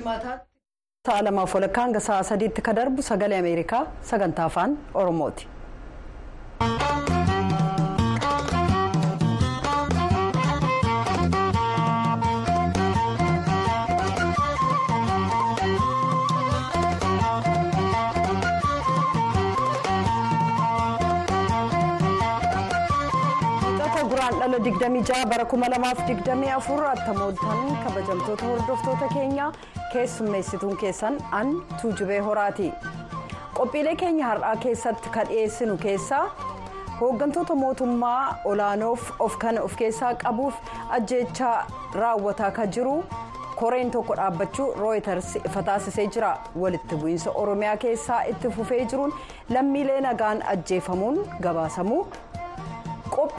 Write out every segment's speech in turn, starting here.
jimaataatti. sa'a lamaaf walakkaa hanga sa'a sadiitti ka darbu sagalee ameerikaa sagantaa afaan oromooti. 26 bara 2024 attamooltan kabajamtoota hordoftoota keenyaa keessummeessituun keessan an tuujubee horaati. Qophiilee keenya har'aa keessatti kan dhiyeessinu keessaa hooggantoota mootummaa olaanoof of kan of keessaa qabuuf ajjeechaa raawwataa kan jiru. Koreen tokko dhaabbachuu rooyiters ifa taasisee jira. Walitti bu'iinsa oromiyaa keessaa itti fufee jiruun lammiilee nagaan ajjeefamuun gabaasamuu.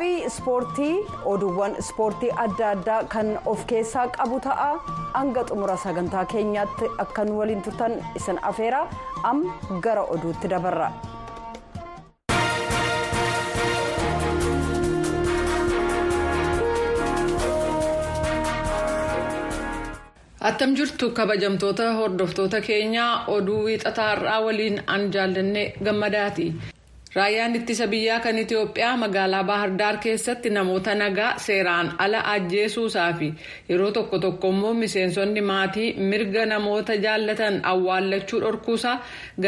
Qophii ispoortii oduuwwan ispoortii adda addaa kan of keessaa qabu ta'a hanga xumura sagantaa keenyaatti akkan waliin turtan isin afeera amma gara oduutti dabarra. attam jirtu kabajamtoota hordoftoota keenyaa oduu wiixataa har'aa waliin an jaallanne gammadaati. Raayyaan ittisa biyyaa kan itiyoophiyaa magaalaa baahirdaar keessatti namoota nagaa seeraan ala ajjeesuusaa fi yeroo tokko tokko immoo miseensonni maatii mirga namoota jaallatan awwaallachuu dhorkuusaa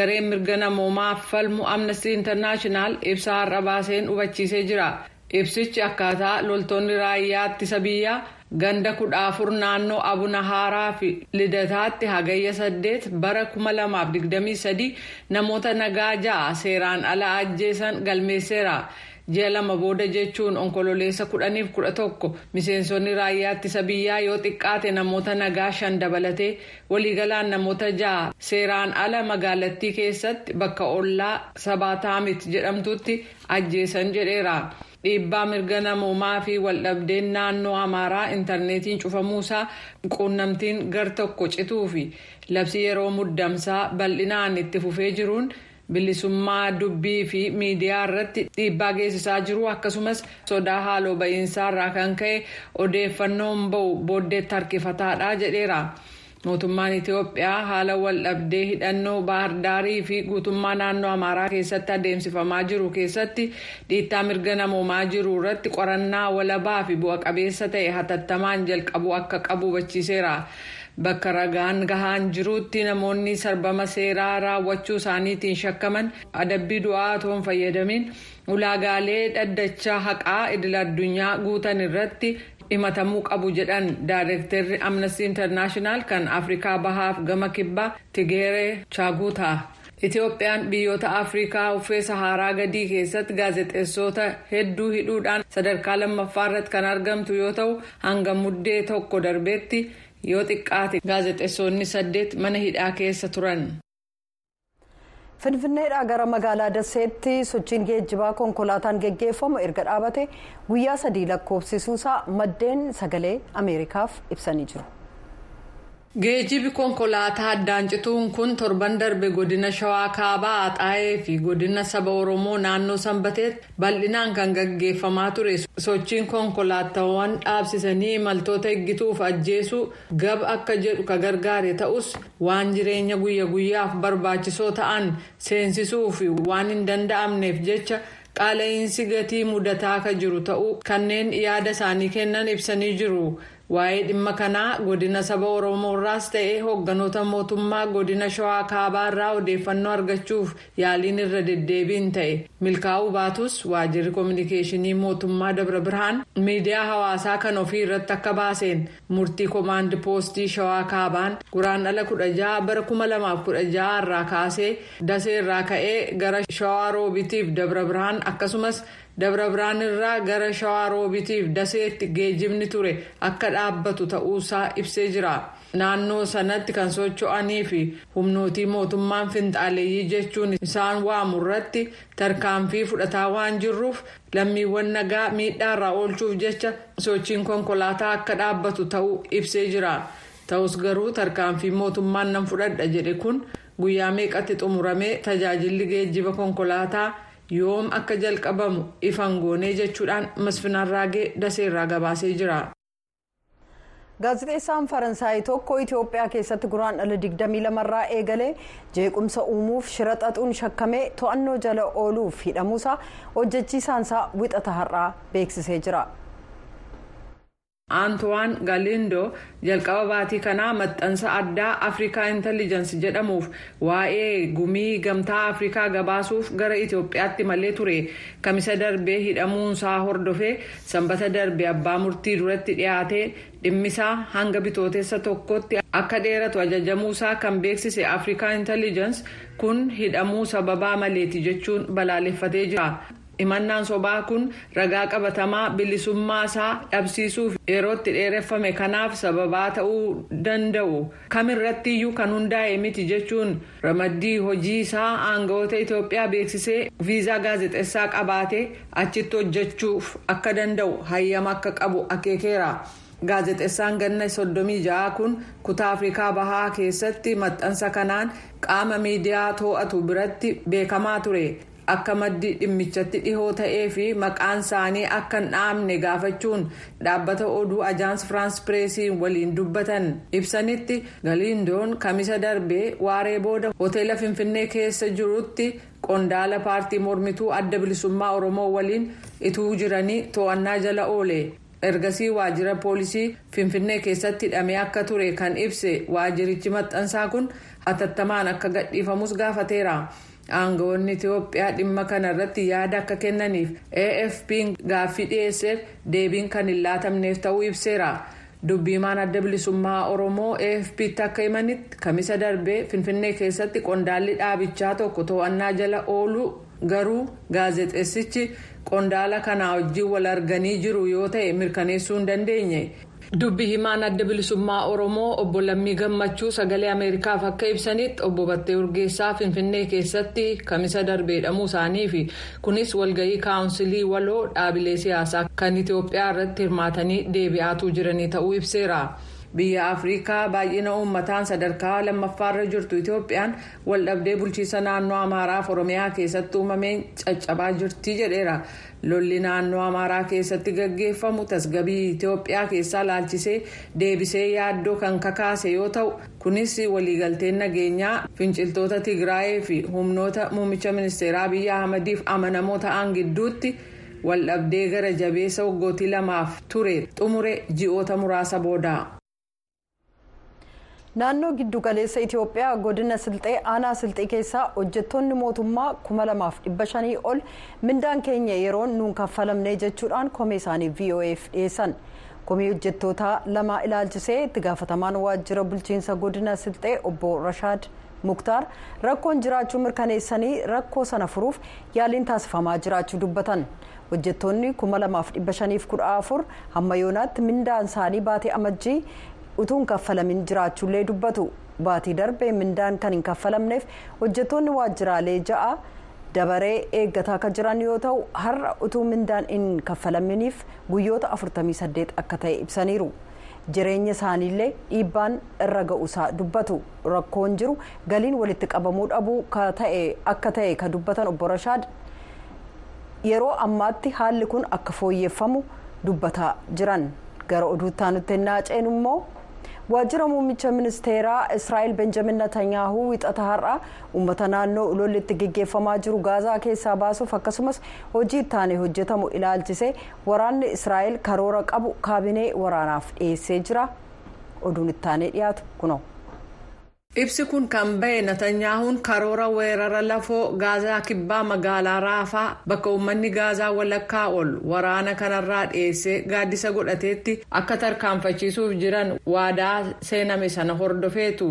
gareen mirga namoomaaf falmu amnesty internaashinaal ibsaa har'a baaseen hubachiisee jira ibsichi akkaataa loltoonni raayyaa ittisa biyyaa. Ganda kudha afur naannoo abuna haaraa fi lidataatti hagayya saddeet bara 2023 namoota nagaa ja'a seeraan ala ajjeesan galmeesseera ji'a lama booda jechuun onkololeessa kudhaniif kudha tokko miseensonni raayyaa ittisa biyyaa yoo xiqqaate namoota nagaa shan dabalatee waliigalaan namoota ja'a seeraan ala magaalattii keessatti bakka ollaa sabaataamit jedhamtutti ajjeesan jedheera. Dhiibbaa mirga namoomaa fi waldhabdeen naannoo amaaraa intarneetiin cufamuusaa quunnamtiin gar tokko cituu fi labsii yeroo muddamsaa bal'inaan itti fufee jiruun bilisummaa dubbii fi miidiyaa irratti dhiibbaa geessisaa jiru akkasumas sodaa haaloo ba'iinsaa irraa kan ka'e odeeffannoon ba'u booddeetti harkifataadha jedheera. Mootummaan itiyoophiyaa haala waldhabdee hidhannoo baahirdaarii fi guutummaa naannoo amaaraa keessatti adeemsifamaa jiru keessatti dhiittaa mirga namoomaa jiru irratti qorannaa walabaa fi bu'a qabeessa ta'e hatattamaan jalqabu akka qabu hubachiiseera bakka ragaan gahaan jirutti namoonni sarbama seeraa raawwachuu isaaniitiin shakkaman adabbii du'aa otoo hin fayyadamin ulaagaalee dhaddachaa haqaa idil addunyaa guutan irratti. Himatamuu qabu jedhan daayireektarri amnesty internaashinaal kan afrikaa bahaaf gama kibbaa tigeeree chaaguutaa itiyoophiyaan biyyoota afrikaa uffee saharaa gadii keessatti gaazexeessota hedduu hidhuudhaan sadarkaa lammaffaa irratti kan argamtu yoo ta'u hanga muddee tokko darbeetti yoo xiqqaate gaazexeessonni saddeet mana hidhaa keessa turan. Finfinneedhaa gara magaalaa daseetti sochiin geejjibaa konkolaataan geggeeffamu erga dhaabate guyyaa sadii lakkoofsisuusaa maddeen sagalee ameerikaaf ibsanii jiru. Geejjibi konkolaataa addaan cituun kun torban darbe godina shawaa kaabaa axaayee fi godina saba oromoo naannoo sanbateetti bal'inaan kan gaggeeffamaa ture sochiin konkolaataawwan dhaabsisanii imaltoota eeggituuf ajjeesuu gab akka jedhu ka gargaare ta'us waan jireenya guyya guyyaaf barbaachisoo ta'an seensisuu fi waan hin danda'amneef jecha qaala'iinsi gatii mudataa ka jiru ta'uu kanneen yaada isaanii kennan ibsanii jiru. Waa'ee dhimma kanaa godina saba oromoo irraas ta'ee hoogganoota mootummaa godina shawaa kaabaa irraa odeeffannoo argachuuf yaaliin irra deddeebiin ta'e milkaa'uu baatus waajjirri koominikeeshinii mootummaa dabra birhaan miidiyaa hawaasaa kan ofii irratti akka baaseen murtii koomaandi poostii shawaa kaabaan guraandhala kudha jaha bara kuma lamaaf kudha jaha irraa kaasee dasee irraa ka'ee gara shawaa roobitiif dabra birhaan akkasumas. Dabra birhaan irraa gara shawaa roobitiif daseetti geejjibni ture akka dhaabbatu ta'uusaa ibsee jira naannoo sanatti kan socho'anii fi humnootii mootummaan finxaaleeyyii jechuun isaan waamu irratti tarkaanfii fudhataa waan jirruuf lammiiwwan nagaa miidhaarraa oolchuuf jecha sochiin konkolaataa akka dhaabbatu ta'uu ibsee jira ta'us garuu tarkaanfii mootummaan nan fudhadha jedhe kun guyyaa meeqatti xumuramee tajaajilli geejjiba konkolaataa. Yoom akka jalqabamu ifan goonee jechuudhaan masfinaan raagee daseerraa gabaasee jira. gaazexeessaan faransaay tokko itiyoophiyaa keessatti guraandhala 22 irraa eegalee jeequmsa uumuuf shira xaxuun shakkamee to'annoo jala ooluuf hidhamuusaa hojjechiisaansaa wixata har'aa beeksisee jira. Aantuwaan galiindoo jalqaba baatii kanaa maxxansa addaa afrikaa intelligensi jedhamuuf waa'ee gumii gamtaa afrikaa gabaasuuf gara itiyoophiyaatti malee ture kamisa darbee hidhamuunsaa hordofee sanbata darbee abbaa murtii duratti dhiyaatee dhimmisaa hanga bitootessa tokkotti akka dheeratu ajajamuusaa kan beeksise afrikaa intelligensi kun hidhamuu sababaa maleeti jechuun balaaleffatee jira. Himannaan sobaa kun ragaa qabatamaa bilisummaa isaa dhabsiisuuf yerootti dheereffame kanaaf sababaa ta'uu danda'u kamirrattiyyuu kan hundaa'e miti jechuun ramaddii hojii isaa aangawoota itiyoophiyaa beeksisee viizaa gaazexeessaa qabaatee achitti hojjechuuf akka danda'u hayyama akka qabu akeekeera. gaazexeessaan ganna soddomii ja'a kun kutaa afrikaa bahaa keessatti maxxansa kanaan qaama miidiyaa to'atu biratti beekamaa ture. Akka maddi dhimmichatti dhihoo ta'ee fi maqaan isaanii akka hin dhaamne gaafachuun dhaabbata oduu ajaans firaans pireesiin waliin dubbatan ibsanitti galiindoon kamisa darbee waaree booda hoteela finfinnee keessa jirutti qondaala paartii mormituu adda bilisummaa oromoo waliin ituu jiranii to'annaa jala oole ergasii waajjira poolisii finfinnee keessatti hidhamee akka ture kan ibse waajjirichi maxxansaa kun hatattamaan akka gadhiifamus gaafateera. Aangawoonni itiyoophiyaa dhimma kana irratti yaada akka kennaniif afp'n gaaffii dhiyeesseef deebiin kan hin laatamneef ta'uu ibseera dubbiimaan adda bilisummaa oromoo afp'tti akka himanitti kamisa darbee finfinnee keessatti qondaalli dhaabichaa tokko to'annaa jala oolu garuu gaazexeessichi qondaala kanaa wajjin wal arganii jiru yoo ta'e mirkaneessuu hin dandeenye. Dubbi himaan adda bilisummaa oromoo obbo lammii gammachuu sagalee ameerikaaf akka ibsanitti obbo battee urgeessaa finfinnee keessatti kamisa darbee hidhamuu isaanii fi kunis walgahii kaawunsilii waloo dhaabilee siyaasaa kan itiyoophiyaa irratti hirmaatanii deebi'aatuu jiranii ta'uu ibseera. Biyya afrikaa baay'ina uummataan sadarkaa lammaffaarra jirtu itiyoophiyaan waldhabdee bulchiisa naannoo amaaraaf oromiyaa keessatti uumameen caccabaa jirti jedheera lolli naannoo amaaraa keessatti gaggeeffamu tasgabii itiyoophiyaa keessaa laalchisee deebisee yaaddoo kan kakaase yoo ta'u kunis waliigalteen nageenyaa finciltoota tigraayee fi humnoota muummicha ministeeraa biyya ahmadiif amanamoo ta'an gidduutti waldhabdee gara jabeessa waggootii lamaaf ture xumure ji'oota muraasa booda. Naannoo giddugaleessa itiyoophiyaa godina silxee aanaa silxee keessaa hojjettoonni mootummaa 2500 ol mindaan keenya yeroon nuun kaffalamne jechuudhaan komee isaanii voaf dhiyeessan komii hojjettoota lama ilaalchisee itti gaafatamaan waajjira bulchiinsa godina silxee obbo rashaad muktaar rakkoon jiraachuu mirkaneessanii rakkoo sana furuuf yaaliin taasifamaa jiraachuu dubbatan hojjettoonni 2514 hamma yoonaatti mindaan isaanii baatee amajjii. Utuun kaffalamin jiraachuullee dubbatu. Baatii darbee mindaan kan hin kaffalamneef hojjettoonni waajjiraalee ja'a dabaree eeggataa kan jiran yoo ta'u har'a utuu mindaan hin kaffalaminiif guyyoota 48 akka ta'e ibsaniiru. Jireenya isaaniillee dhiibbaan irra ga'uusaa dubbatu. Rakkoon jiru galiin walitti qabamuu dhabuu akka ta'e kan dubbatan obbo Rashaad. Yeroo ammaatti haalli kun akka fooyyeffamu dubbataa jiran. Gara oduutti aanutti naaceen immoo. Waajjira muummicha ministeeraa israa'el benjamin netanyaahuu wixata har'a uummata naannoo lolli itti geggeeffamaa jiru gaazaa keessaa baasuuf akkasumas hojii ittaanee hojjetamu ilaalchisee waraanni israa'el karoora qabu kaabinee waraanaaf dhiyeessee jira oduun ittaanee dhiyaatu kunoo. Ibsi kun kan bahe natanyaahuun karoora weerara lafoo gaazaa kibbaa magaalaa raafaa bakka uummanni gaazaa walakkaa ol waraana kanarraa dhiyeessee gaaddisa godhateetti akka tarkaanfachiisuuf jiran waadaa seename sana hordofeetu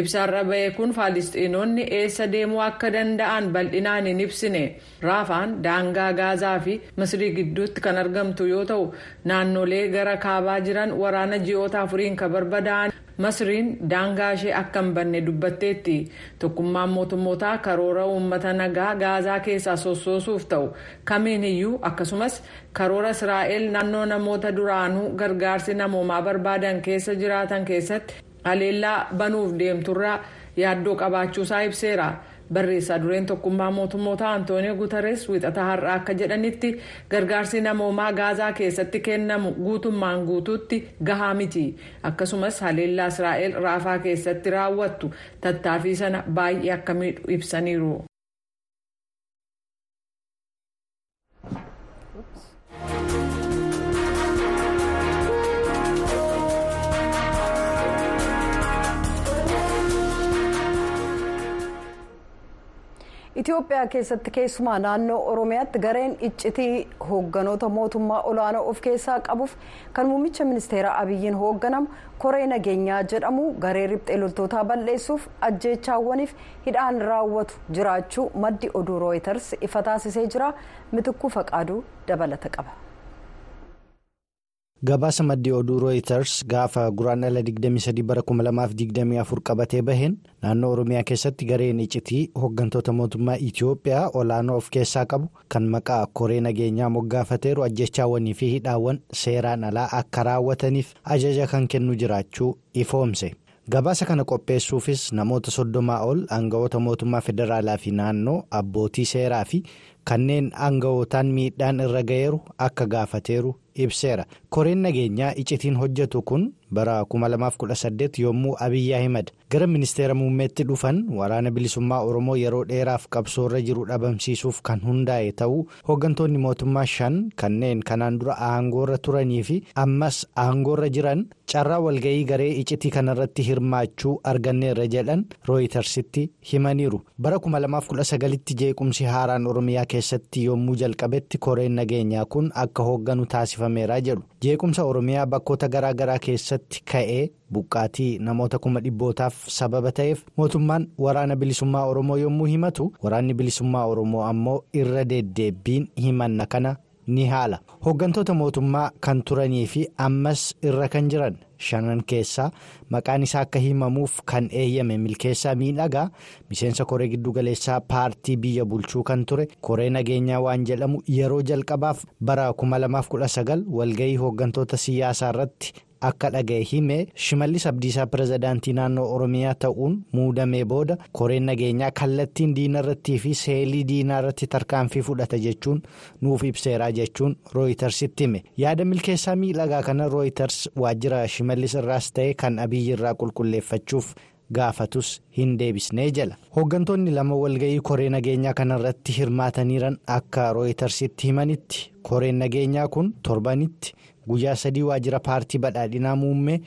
ibsarra bahe kun faalistiinoonni eessa deemuu akka danda'an bal'inaan hin ibsine raafaan daangaa gaazaa fi misrii gidduutti kan argamtu yoo ta'u naannolee gara kaabaa jiran waraana ji'oota afuriin kan barbadaa'an. Masriin daangaa ishee akka hin banne dubbatteetti. Tokkummaan mootummootaa karoora uummata nagaa gaazaa keessaa sossoosuuf ta'u. Kamiin iyyuu akkasumas karoora israa'el naannoo namoota duraanuu gargaarsi namoomaa barbaadan keessa jiraatan keessatti haleellaa banuuf deemturraa yaaddoo qabaachuusaa ibseera barreessaa dureen tokkummaa mootummoota antoonii guutarees wixata har'aa akka jedhanitti gargaarsi namoomaa gaazaa keessatti kennamu guutummaan guutuutti gahaa miti akkasumas haleellaa israa'el raafaa keessatti raawwattu tattaaffii sana baay'ee akka miidhu ibsaniiru. Itoophiyaa keessatti keessumaa naannoo Oromiyaatti gareen iccitii hoogganoota mootummaa olaanoo of keessaa qabuuf kan muummicha ministeera Abiyyiin hoogganamu koree nageenyaa jedhamu garee riphxee loltootaa balleessuuf ajjeechaawwaniif hidhaan raawwatu jiraachuu maddi oduu rooyiters ifa taasisee jira mitikkuu faqaaduu dabalata qaba. Gabaasa maddii oduu rooyiters gaafa guraandhala 23 bara 2024 qabatee baheen naannoo oromiyaa keessatti gareen iccitii hooggantoota mootummaa itiyoophiyaa olaanoo of keessaa qabu kan maqaa koree nageenyaa moggaafateeru ajjechaawwanii fi hidhaawwan seeraan alaa akka raawwataniif ajaja kan kennu jiraachuu ifoomse. Gabaasa kana qopheessuufis namoota soddomaa ol aangawoota mootummaa federaalaa fi naannoo abbootii seeraa fi kanneen aangawootaan miidhaan irra ga'eeru akka gaafateeru ibseera. Koreen nageenyaa iccitiin hojjetu kun bara 2018 yommuu abiyyi ahimad gara ministeera muummeetti dhufan waraana bilisummaa oromoo yeroo dheeraaf qabsoorra jiru dhabamsiisuuf kan hundaa'e ta'uu hooggantoonni mootummaa shan kanneen kanaan dura aangoorra turanii fi ammas aangoorra jiran carraa walga'ii garee iccitii kanarratti hirmaachuu arganneerra jedhan rooyitersitti himaniiru. Bara 2019tti jeequmsi haaraan oromiyaa keessatti yommuu jalqabetti koreen nageenyaa kun akka hoogganu taasifameera jedhu. Jeequmsa oromiyaa bakkoota garaagaraa keessatti ka'ee buqqaatii namoota kuma dhibbootaaf sababa ta'eef mootummaan waraana bilisummaa oromoo yommuu himatu waraanni bilisummaa oromoo ammoo irra deddeebbiin himanna kana ni haala hooggantoota mootummaa kan turanii fi ammas irra kan jiran shanan keessaa maqaan isaa akka himamuuf kan eeyyame milkeessaa miidhagaa miseensa koree giddugaleessaa paartii biyya bulchuu kan ture koree nageenyaa waan jedhamu yeroo jalqabaaf bara 2019 walga'ii hooggantoota siyaasaa irratti. Akka dhaga'e hime shimallis abdiisaa pirezidaantii naannoo oromiyaa ta'uun muudamee booda koreen nageenyaa kallattiin diina irrattii fi seelii diinaa irratti tarkaanfii fudhata jechuun nuuf ibseeraa jechuun rooyitersitti hime yaada milkeessaa miidhagaa kana rooyiters waajjira shimallis irraas ta'e kan abiyyi irraa qulqulleeffachuuf gaafatus hin deebisnee jala hooggantoonni lama walga'ii koree nageenyaa kanarratti hirmaataniiran akka rooyitersitti himanitti koreen nageenyaa kun torbanitti. Guyyaa sadii waajjira paartii badhaadhinaa muummee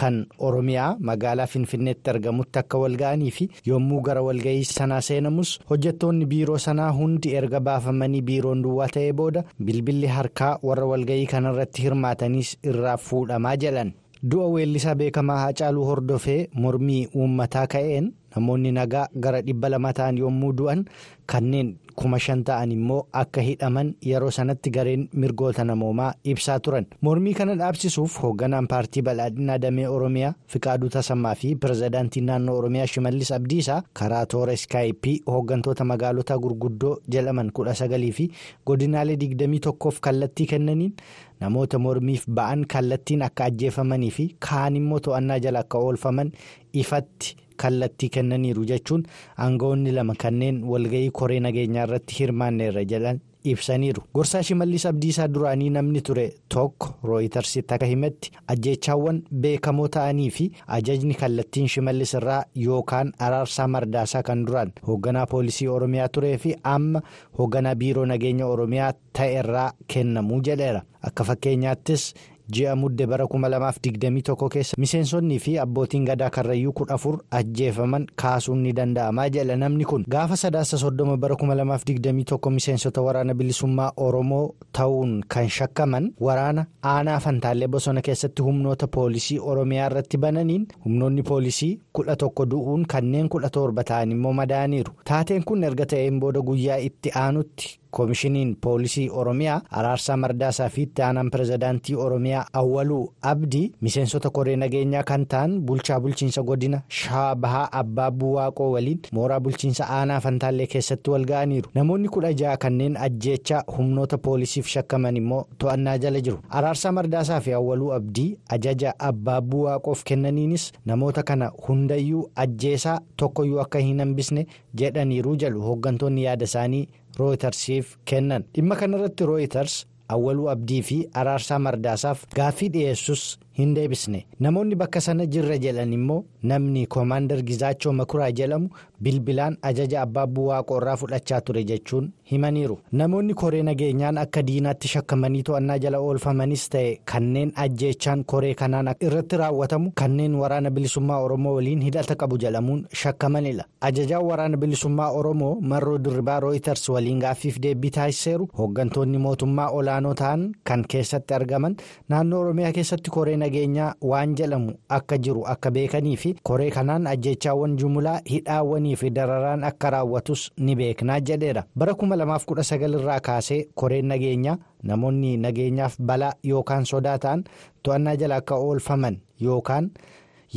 kan oromiyaa magaalaa finfinneetti argamutti akka walga'anii fi yommuu gara walga'ii sanaa seenamus hojjettoonni biiroo sanaa hundi erga baafamanii biiroon duwwaa ta'ee booda bilbilli harkaa warra walga'ii kanarratti hirmaataniis irraa fuudhamaa jedhan du'a weellisaa beekamaa Haacaaluu hordofee mormii uummataa ka'een namoonni nagaa gara dhibba lama ta'an yommuu du'an kanneen kuma shan ta'an immoo akka hidhaman yeroo sanatti gareen mirgoota namoomaa ibsaa turan mormii kana dhaabsisuuf hoogganaan paartii badhaadhinaa damee oromiyaa fiqaaduu tasammaa fi pirezidaantii naannoo oromiyaa shimallis abdiisaa karaa toora iskaayipii hooggantoota magaalota gurguddoo jedhaman kudha sagalii fi godinaalee digdamii tokkoof kallattii kennaniin namoota mormiif ba'an kallattiin akka ajjeefamanii fi kaan immoo to'annaa jala akka oolfaman ifatti. Kallattii kennaniiru jechuun aangawoonni lama kanneen walga'ii koree nageenyaa irratti hirmaanneerra jedhan ibsaniiru gorsaa shimallis abdiisaa duraanii namni ture tokko rooyitarsitti akka himetti ajjeechaawwan beekamoo ta'anii fi ajajni kallattiin shimallis irraa yookaan araarsaa mardaasaa kan duraan hoogganaa poolisii oromiyaa turee fi amma hoogganaa biiroo nageenya oromiyaa ta'e irraa kennamuu jedheera akka fakkeenyaattis. Ji'a mudde bara 2021 keessa miseensonnii fi abbootiin gadaa karrayyuu kudha afur ajjeefaman kaasuun ni danda'amaa jedha namni kun gaafa sadaasa soddoma bara 2021 miseensota waraana bilisummaa oromoo ta'uun kan shakkaman waraana aanaa fantaallee bosona keessatti humnoota poolisii oromiyaa irratti bananiin humnoonni poolisii kudha tokko du'uun kanneen kudha torba ta'an immoo madaa'aniiru taateen kun erga ta'een booda guyyaa itti aanutti koomishiniin poolisii oromiyaa araarsaa mardaasaa fi itti aanaan pirezidaantii oromiyaa awwaluu abdii miseensota koree nageenyaa kan ta'an bulchaa bulchiinsa godina shawaa bahaa abbaa buwaaqoo waliin mooraa bulchiinsa aanaa fantaallee keessatti wal ga'aniiru namoonni kudha ja'a kanneen ajjeechaa humnoota poolisiif shakkaman immoo to'annaa jala jiru araarsaa mardaasaa fi awwaluu abdii ajaja abbaa buwaaqoof kennaniinis namoota kana hundayyuu ajjeesaa tokkoyyuu akka hin hambisne jedhaniiru jedhu hooggantoonni yaada isaanii rooytarsiif kennan. Dhimma kanarratti rooytars awwaluu abdii fi araarsaa mardaasaaf gaaffii dhiyeessus hin deebisne. Namoonni bakka sana jirra jedhan immoo namni koomaandar gizaachoo makuraa jedhamu bilbilaan ajaja abbaa buwaaqoo irraa fudhachaa ture jechuun himaniiru. Namoonni koree nageenyaan akka diinaatti shakkamanii to'annaa jala oolfamanis ta'e kanneen ajjeechaan koree kanaan irratti raawwatamu kanneen waraana bilisummaa oromoo waliin hidhata qabu jedhamuun shakkamanidha. Ajajaan waraana bilisummaa oromoo marroo dirribaa rooyitars waliin gaaffiif deebii taasiseeru. Hooggantoonni mootummaa olaanoo ta'an kan keessatti argaman naannoo oromiyaa keessatti koree nageenyaa waan jedhamu akka jiru akka beekanii fi koree kanaan ajjeechaawwan jumlaa hidhaawwanii fi dararaan akka raawwatus ni beeknaa jedheera bara 2019 irraa kaasee koreen nageenyaa namoonni nageenyaaf balaa yookaan sodaa ta'an to'annaa jala akka oolfaman yookaan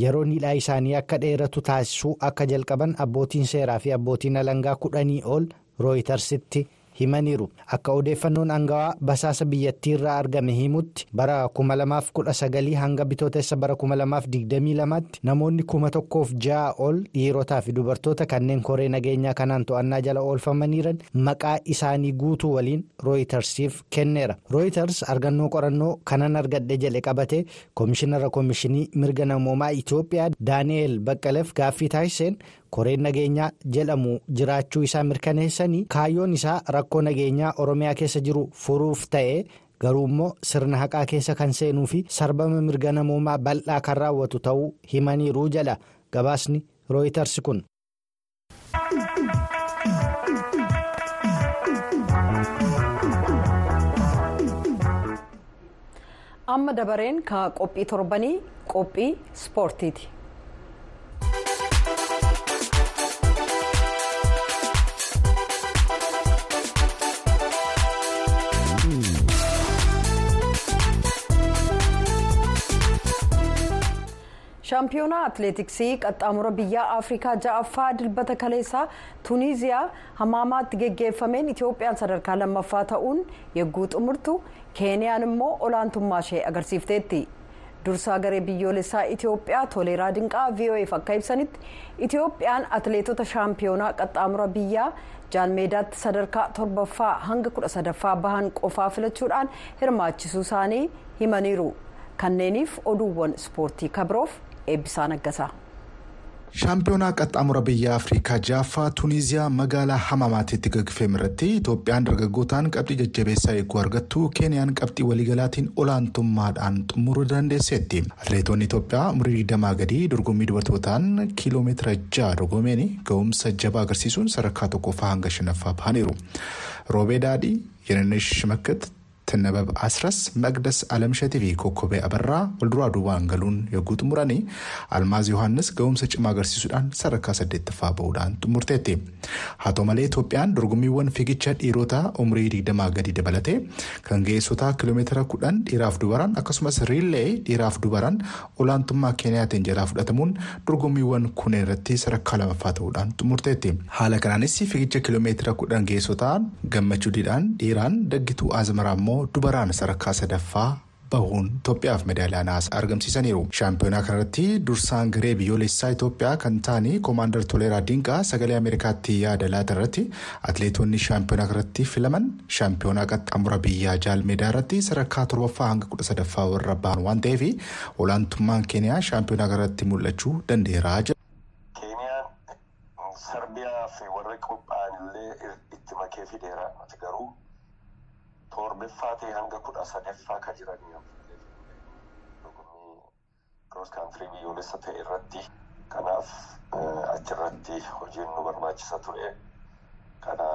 yeroon hidhaa isaanii akka dheeratu taasisuu akka jalqaban abbootiin seeraa fi abbootiin alangaa kudhanii ol rooyitarsitti. Himaniiru akka odeeffannoon angawaa basaasa biyyattii irraa argame himutti bara 2019 hanga bitootessa bara 2022tti namoonni kuma tokkoof ja'a ol dhiirotaa fi dubartoota kanneen koree nageenyaa kanaan to'annaa jala oolfamaniiran maqaa isaanii guutuu waliin rooyitarsiif kenneera rooyitars argannoo qorannoo kanan argadhe jedhe qabate koomishinara koomishinii mirga namoomaa itiyoophiyaa daani'eel baqqaleef gaaffii taasiseen. Koreen nageenyaa jedhamu jiraachuu isaa mirkaneessanii kaayyoon isaa rakkoo nageenyaa oromiyaa keessa jiru furuuf ta'e garuu immoo sirna haqaa keessa kan seenuu fi sarbama mirga namoomaa bal'aa kan raawwatu ta'uu himaniiru jedha gabaasni rooyitars kun. amma dabareen ka qophii torbanii qophii ispoortiiti. Shaampiyoonaa atileetiksii qaxxaamura biyya afrikaa ja'affaa dilbata kaleessaa tuuniziyaa hamaamaatti geggeeffameen itiyoophiyaan sadarkaa lammaffaa ta'uun yegguu xumurtu keeniyaan immoo olaantummaa ishee agarsiifteetti dursaa garee biyyoolessaa itiyoophiyaa toleeraa dinqaa vo'eef akka ibsanitti itiyoophiyaan atileetota shaampiyoonaa qaxxaamura biyyaa jaalmeedaatti sadarkaa torbaffaa hanga kudha sadaffaa bahan qofaa filachuudhaan hirmaachisuu isaanii himaniiru kanneeniif oduuwwan ispoortii kabiroof eebbisaa naggasaa. shaampiyoonaa qaxxaamura biyya afrikaa ja'affaa tuuniziyaa magaalaa hamaamaatitti gaggeeffame irratti itoophiyaan dargaggootaan qabxii jajjabeessaa eeguu argattu keeniyaan qabxii waliigalaatiin olaantummaadhaan xumuruu dandeesseetti atileetonni itoophiyaa umurii 20 gadii dorgommii dubartootaan kiiloomeetira 6 dorgomeen ga'umsa jabaa agarsiisuun sadarkaa tokkoffaa hanga shanaffaa bahaniiru roobee daadhii yenenesh shimakkat Tinnabab Asras Magdas Alamshatii fi Kokkobee Abarraa walduraa duubaan galuun yogguu xumuranii Almaaz Yohaannis ga'umsa cimaa agarsiisuudhaan sadarkaa saddeettaffaa bahuudhaan xumurteetti. Haa ta'u malee Itoophiyaan dorgommiiwwan fiigicha dhiirotaa umurii digdamaa gadi dabalatee kan ga'eessotaa kiiloomeetira kudhan dhiiraaf dubaraan akkasumas riillee dhiiraaf dubaraan olaantummaa Keeniyaatiin jalaa fudhatamuun dorgommiiwwan kunneen irratti sadarkaa lamaffaa ta'uudhaan xumurteetti. Haala kanaanis fiigicha kiiloomeetira kudhan ga'eessotaan gammachuudhaan dhiiraan daggituu Azmaraa immoo dubaraan sadarkaa sadaffaa bahuun Itoophiyaaf meedaaliyaa naasa argamsiisaniiru. Shaampiyoonaa kanarratti dursaan garee biyyoolessaa Itoophiyaa kan ta'anii koomaandar Toleeraa Dinqaa sagalee Ameerikaatti yaada laata irratti atileetonni shaampiyoonaa kanarratti filaman shaampiyoonaa qaxxaamura biyyaa jaalmeedaa irratti sadarkaa torbaffaa hanga kudha sadaffaa warra bahan waan ta'eef olaantummaan keeniyaa shaampiyoonaa kanarratti mul'achuu danda'eera. Keeniyaan Sarbiyaa fi warri qophaa'an illee itti makee fideera garuu. Torbeffaa ta'e hanga kudha sadaffaa kan jiranii dorgommii kiroos kaantirii biyyoolessa ta'e irratti. Kanaaf achirratti hojiin nu barbaachisa ture. Kana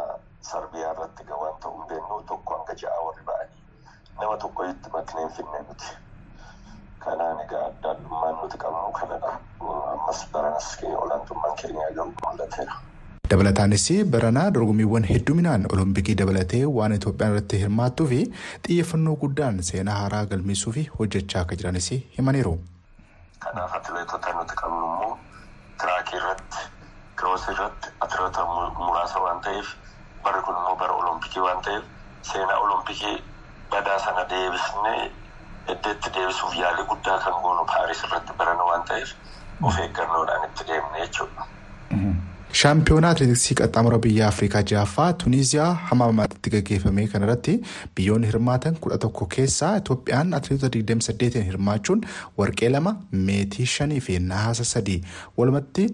sarbiyaa irratti gawaan ta'uu dandeenyu tokko hanga ja'a warri ba'anii. Nama tokko itti makneen finne nuti. Kanaan egaa addaalummaan nuti qabnu kanadha. Ammas baranas olaantummaan keenya garuu mul'ateera. Dabalataanis baranaa dorgommiiwwan hedduminaan olompikii dabalatee waan itoophiyaan irratti hirmaattuu fi xiyyeeffannoo guddaan seenaa haaraa galmeessuu fi hojjechaa akka jiranis himaniiru. kanaaf atileetota nuti qabnu immoo tiraakii irratti kiroosii irratti atileetota muraasa waan ta'eef barri kun immoo bara olompikii waan ta'eef seenaa olompikii badaa sana deebisnee eddeetti deebisuuf yaalii guddaa kan goonu paaris irratti barana waan ta'eef of eeggannoodhaan itti deemne jechuudha. Shaampiyoonaa atileetiksii qaxxaamura biyya afrikaa ja'affaa tuniiziyaa hamaamaatti gaggeeffame kanarratti biyyoonni hirmaatan kudha tokko keessaa itoophiyaan atileetota 28 hirmaachuun warqee lama meetii shanii fi nahaasa sadii walumatti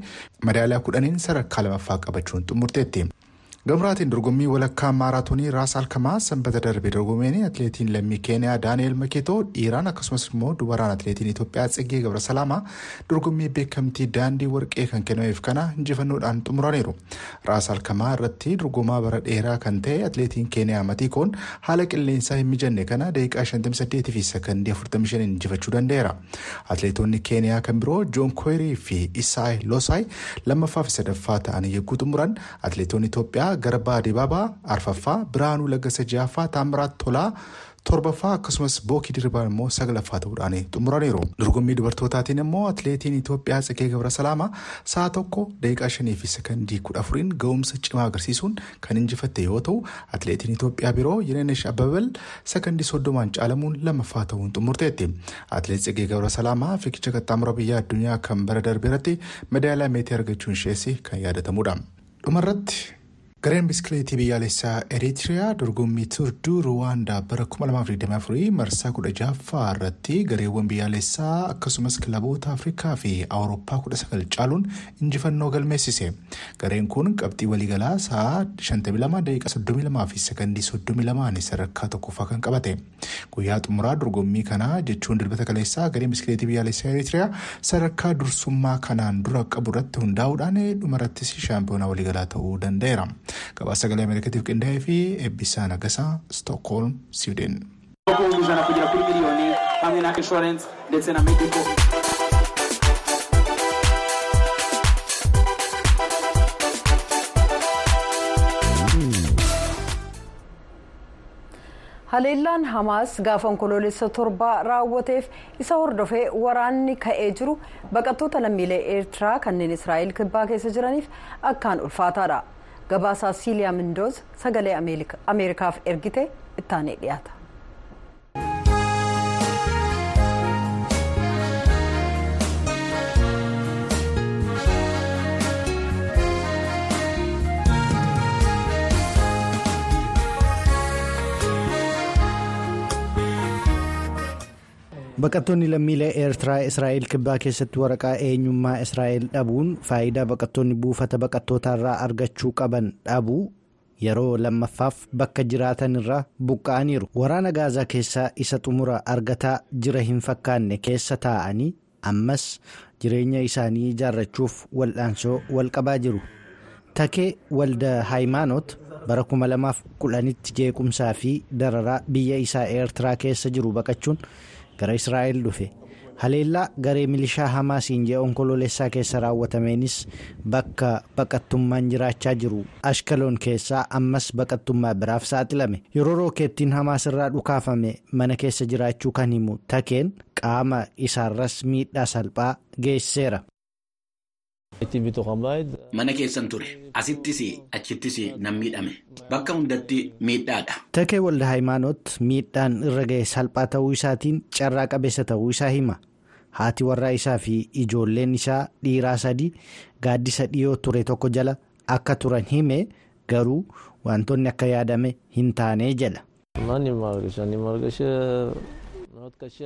madaaliyaa kudhaniin sadarkaa lamaffaa qabachuun xumurteetti. Gamraatiin dorgommii walakkaa maaraatoonii raas alkamaa sanbata darbe dorgomeen atileetiin lammii keeniyaa daani'eel makeetoo dhiiraan akkasumas immoo dubaraan atileetiin itoophiyaa tsiggee gabrasalaamaa dorgommii beekamtii daandii warqee kan kennameef kana injifannoodhaan xumuraniiru raas alkamaa irratti dorgomaa bara dheeraa kan ta'e atileetiin keeniyaa matiikoon haala qilleensaa hin mijanne kana daqiiqaa 58 fi sakandii 45 injifachuu danda'eera atileetonni keeniyaa kan biroo joon kooyirii fi isaayi loosaay lammaffaa fi sadaffaa ta'anii yogguu xumuran atileetonni itoophiyaa garbaa dibaabaa arfaffaa biraanuu laggasa ja'affaa taamiraat tolaa torbaffaa akkasumas bookii diribaa immoo saglaffaa ta'uudhaan xumuraniiru dorgommii dubartootaatiin immoo atileetiin itoophiyaa tsagee gabrasalaama sa'a tokko daqiiqaa shanii fi sakandii kudha afuriin ga'umsa cimaa agarsiisuun kan injifatte yoo ta'u atileetiin itoophiyaa biroo yenenesh ababal sakandii soddomaan caalamuun lammaffaa ta'uun xumurteetti atileet tsagee gabrasalaama fiigicha qaxxaamura biyya addunyaa kan bara darbe irratti madaaliyaa meetii argachuun ishees kan yaadatamudha dhumarratti. Gareen biskileetii biyyaalessaa eritiriyaa dorgommii turduu ruwaandaa bara 2024 marsaa 16ffaa irratti gareewwan biyyaalessaa akkasumas kilaboota afrikaa fi awurooppaa 19 caaluun injifannoo galmeessise gareen kun qabxii waliigalaa sa'a 52 daqiiqa 32 fi sakandii 32 sadarkaa tokkoffaa kan qabate guyyaa xumuraa dorgommii kanaa jechuun dilbata kaleessaa gareen biskileetii biyyaalessaa eritiriyaa sadarkaa dursummaa kanaan dura qabu irratti hundaa'uudhaan dhumarrattis shaampiyoonaa waliigalaa ta'uu danda'eera. Gabaasa sagalee Ameerikaatiif qindaa'ee fi eebbisaa nagasaa Stookholm, Siwiidin. haleellaan hamaas gaafa onkoloolessa torbaa raawwateef isa hordofee waraanni ka'ee jiru baqattoota lammiilee eertiraa kanneen israa'el kibbaa keessa jiraniif akkaan ulfaataadha gabaasaa siiliyaa mindoos sagalee ameerikaaf ergite ittaanee dhiyaata. Baqattoonni lammiilee eertiraa israa'el kibbaa keessatti waraqaa eenyummaa israa'el dhabuun faayidaa baqattoonni buufata baqattootaa irraa argachuu qaban dhabuu yeroo lammaffaaf bakka jiraatan irraa buqqa'aniiru waraana gaazaa keessaa isa xumura argataa jira hin fakkaanne keessa taa'anii ammas jireenya isaanii ijaarrachuuf wal'aansoo walqabaa jiru takee walda haayimaanoot bara 2010tti jeequmsaa fi dararaa biyya isaa eertiraa keessa jiru baqachuun. Gara israa'el dhufe. Haleellaa garee milishaa hamaasiin ji'a onkoloolessaa keessa raawwatameenis bakka baqattummaan jiraachaa jiru. Ashkaloon keessaa ammas baqattummaa biraaf saaxilame. Yeroo rookeettiin hamaas irraa dhukaafame mana keessa jiraachuu kan himu. Takeen qaama isaarras miidhaa salphaa geessiseera. Mana keessan ture. Asittis achittis nan miidhame. Bakka hundatti miidhaadha. Takee walda haayimaanoot miidhaan irra ga'e salphaa ta'uu isaatiin carraa qabeessa ta'uu isaa hima. Haati warraa isaa fi ijoolleen isaa dhiiraa sadii gaaddisa dhiyoo ture tokko jala akka turan hime garuu wantoonni akka yaadame hin taane jedha.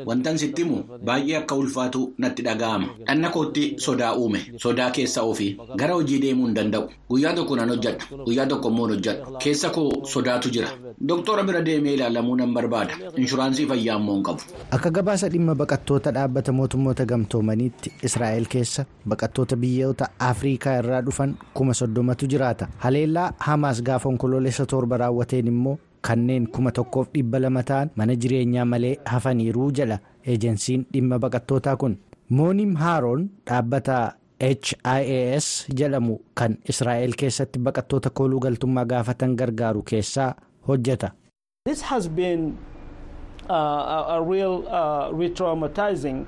Wantan sitti himu baay'ee akka ulfaatu natti dhaga'ama. Dhanna kootti sodaa uume. Sodaa keessa ofii. Gara hojii deemuu hin danda'u. Guyyaa tokko nan hojjedha. Guyyaa tokko immoo hojjedha. Keessa koo sodaatu jira. Doktora bira deemee ilaalamuu nan barbaada. Inshuraansii fayyaa immoo hin qabu. Akka gabaasa dhimma baqattoota dhaabbata mootummoota gamtoomaniitti Israa'el keessa baqattoota biyyoota Afrikaa irraa dhufan kuma soddomatu jiraata. Haleellaa Hamaas gaafa onkoloolessa torba raawwateen immoo. Kanneen kuma tokkoof dhibba lama ta'an mana jireenyaa malee hafaniiruu jedha eejensiin dhimma baqattootaa kun moonim haaroon dhaabbata HIAS jedhamu kan Israa'el keessatti baqattoota kooluu galtummaa gaafatan gargaaru keessaa hojjeta. This has been uh, a real uh, re-traumatizing.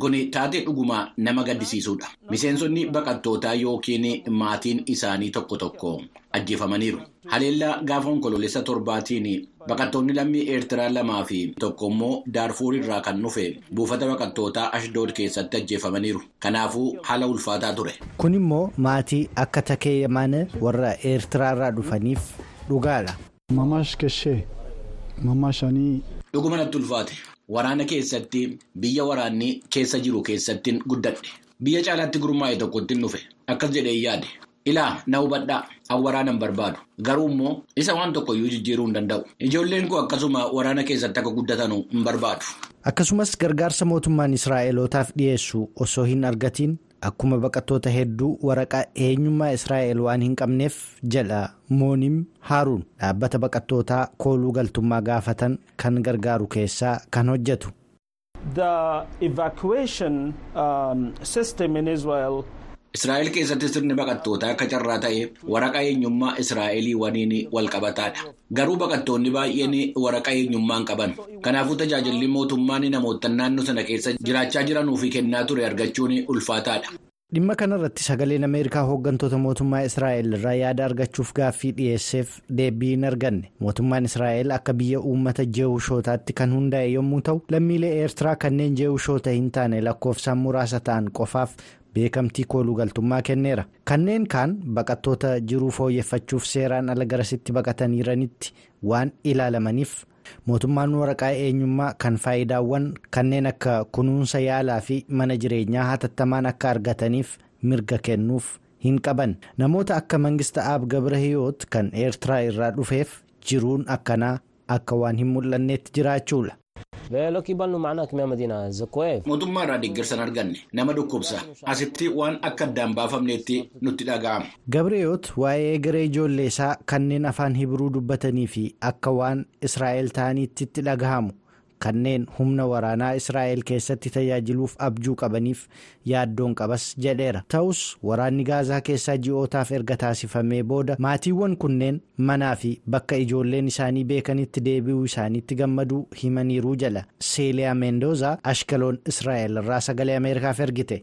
Kuni taatee dhugumaa nama gaddisiisudha. Miseensonni baqattootaa yookiin maatiin isaanii tokko tokko ajjeefamaniiru. Haleellaa gaafa onkoloolessa torbaatiin baqattoonni lammii Eertiraa lamaa fi tokko immoo Daarfuur irraa kan dhufe buufata baqattootaa Ashdood keessatti ajjeefamaniiru. Kanaafuu haala ulfaataa ture. Kun immoo maatii akka takee yamaana warra Eertiraa irraa dhufaniif dhugaadha. Dhuguma natti ulfaate. Waraana keessatti biyya waraanni keessa jiru keessattiin guddadhe. Biyya caalaatti gurmaa'e tokkotti dhufe. Akkas jedhee yaade. Ilaa na hubadhaa an waraanan barbaadu. Garuu immoo isa waan tokkoyyuu jijjiiruu hin danda'u. Ijoolleen koo akkasuma waraana keessatti akka guddatanu hin barbaadu. Akkasumas gargaarsa mootummaan Israa'elootaaf dhiyeessu osoo hin argatiin akkuma baqattoota hedduu waraqaa eenyummaa Israa'el waan hin qabneef jedha Moonim Haaruun dhaabbata baqattootaa kooluu galtummaa gaafatan kan gargaaru keessaa kan hojjetu. Israa'el keessatti sirni baqattootaa akka carraa ta'e waraqaa eenyummaa Israa'elii waliin walqabataadha. Garuu baqattoonni baay'een waraqaa eenyummaa hin qaban. Kanaafuu tajaajilli mootummaan namoota naannoo sana keessa jiraachaa jiranuuf kennaa ture argachuun ulfaataadha. Dhimma kanarratti sagaleen Ameerikaa hooggantoota mootummaa Israa'el irraa yaada argachuuf gaaffii dhiyeesseef deebii hin arganne. Mootummaan Israa'el akka biyya uummata jeewushootaatti kan hundaa'e yommuu ta'u, lammiilee Eertiraa kanneen jeewushoota hin taane lakkoofsaan muraasa ta'an qofaaf beekamtii kooluu galtummaa kenneera. Kanneen kaan baqattoota jiruu fooyyeffachuuf seeraan ala garasitti baqataniiranitti waan ilaalamaniif. Mootummaan waraqaa eenyummaa kan faayidaawwan kanneen akka kunuunsa yaalaa fi mana jireenyaa hatattamaan akka argataniif mirga kennuuf hin qaban namoota akka mangista aab gabrahiyoot kan eertiraa irraa dhufeef jiruun akkanaa akka waan hin mul'anneetti jiraachuudha. Mootummaa irraa deeggarsa hin arganne nama dhukkubsa asitti waan akka addaan baafamneetti nutti dhaga'ama. Gabriyoot waa'ee egeree ijoollee isaa kanneen afaan Hibiruu dubbatanii fi. Akka waan Israa'el ta'aniitti itti dhagahamu kanneen humna waraanaa Israa'el keessatti tajaajiluuf abjuu qabaniif yaaddoon qabas jedheera. Ta'us waraanni gaazaa keessaa ji'ootaaf erga taasifamee booda maatiiwwan kunneen manaa fi bakka ijoolleen isaanii beekanitti deebi'uu isaaniitti gammaduu himaniiruu jala. Seeliyaa Meendooza Ashkaloon Israa'el irraa sagalee Ameerikaaf ergite.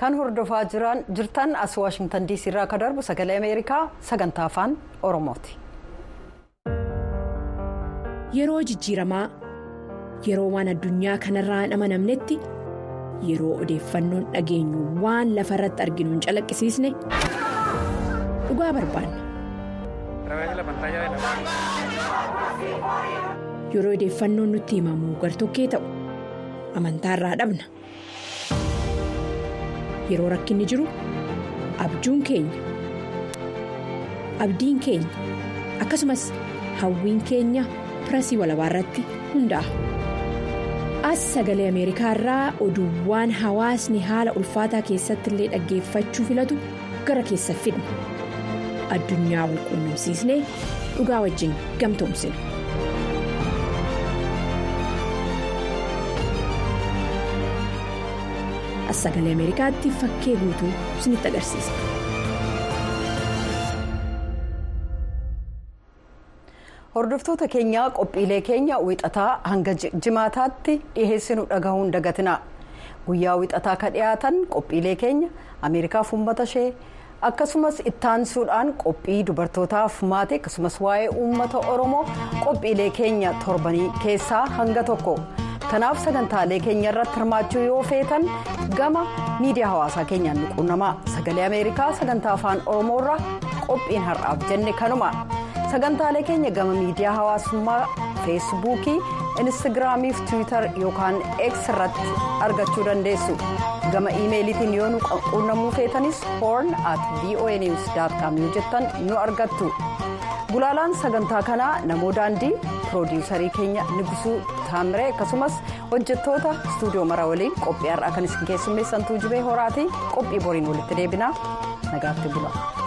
Kan hordofaa jirtan as waashingtan diisii irraa akka darbu sagalee ameerikaa sagantaa afaan oromooti. yeroo jijjiiramaa yeroo waan addunyaa kanarraa hin amanamnetti yeroo odeeffannoon dhageenyu waan lafa irratti arginu hin calaqqisiisne dhugaa barbaanna. yeroo odeeffannoon nutti himamu gartokkee ta'u amantaarraa dhabna. Yeroo rakkinni jiru abjuun keenya abdiin keenya akkasumas hawwiin keenya pirasii walabaa irratti hundaa'a. as sagalee ameerikaa irraa oduuwwan hawaasni haala ulfaataa keessatti illee dhaggeeffachuu filatu gara keessa fidna addunyaa wal quunnamsiisnee dhugaa wajjin gamtoomsina. As sagalee ameerikaatti fakkee guutuu isinitti agarsiisa. hordoftoota keenyaa qophiilee keenya wixataa hanga jimaataatti dhiheessinu dhagahuun dagatina guyyaa wixataa ka dhiyaatan qophiilee keenya ameerikaaf uummata ishee akkasumas ittaansuudhaan qophii dubartootaaf maatii akkasumas waa'ee uummata oromoo qophiilee keenya torbanii keessaa hanga tokko. Kanaaf sagantaalee keenya irratti hirmaachuu yoo feetan gama miidiyaa hawaasaa keenyaan nu quunnamaa sagalee ameerikaa sagantaa afaan oromoo irraa qophiin har'aaf jenne kanuma. Sagantaalee keenya gama miidiyaa hawaasummaa feesbuukii instagiraamii fi tiwiitar yookaan x irratti argachuu dandeessu gama iimeeliitiin yoo nu quunnamuu feetanis horn at voanews yoo jettan nu argattu. gulaalaan sagantaa kanaa namoo daandii piroodiwusarii keenya nigusuu taamiree akkasumas hojjettoota istuudiyoo mara waliin qophii har'aa kan isin keessummeessantuu jibee horaatii qophii boriin walitti deebinaa nagaatti bula.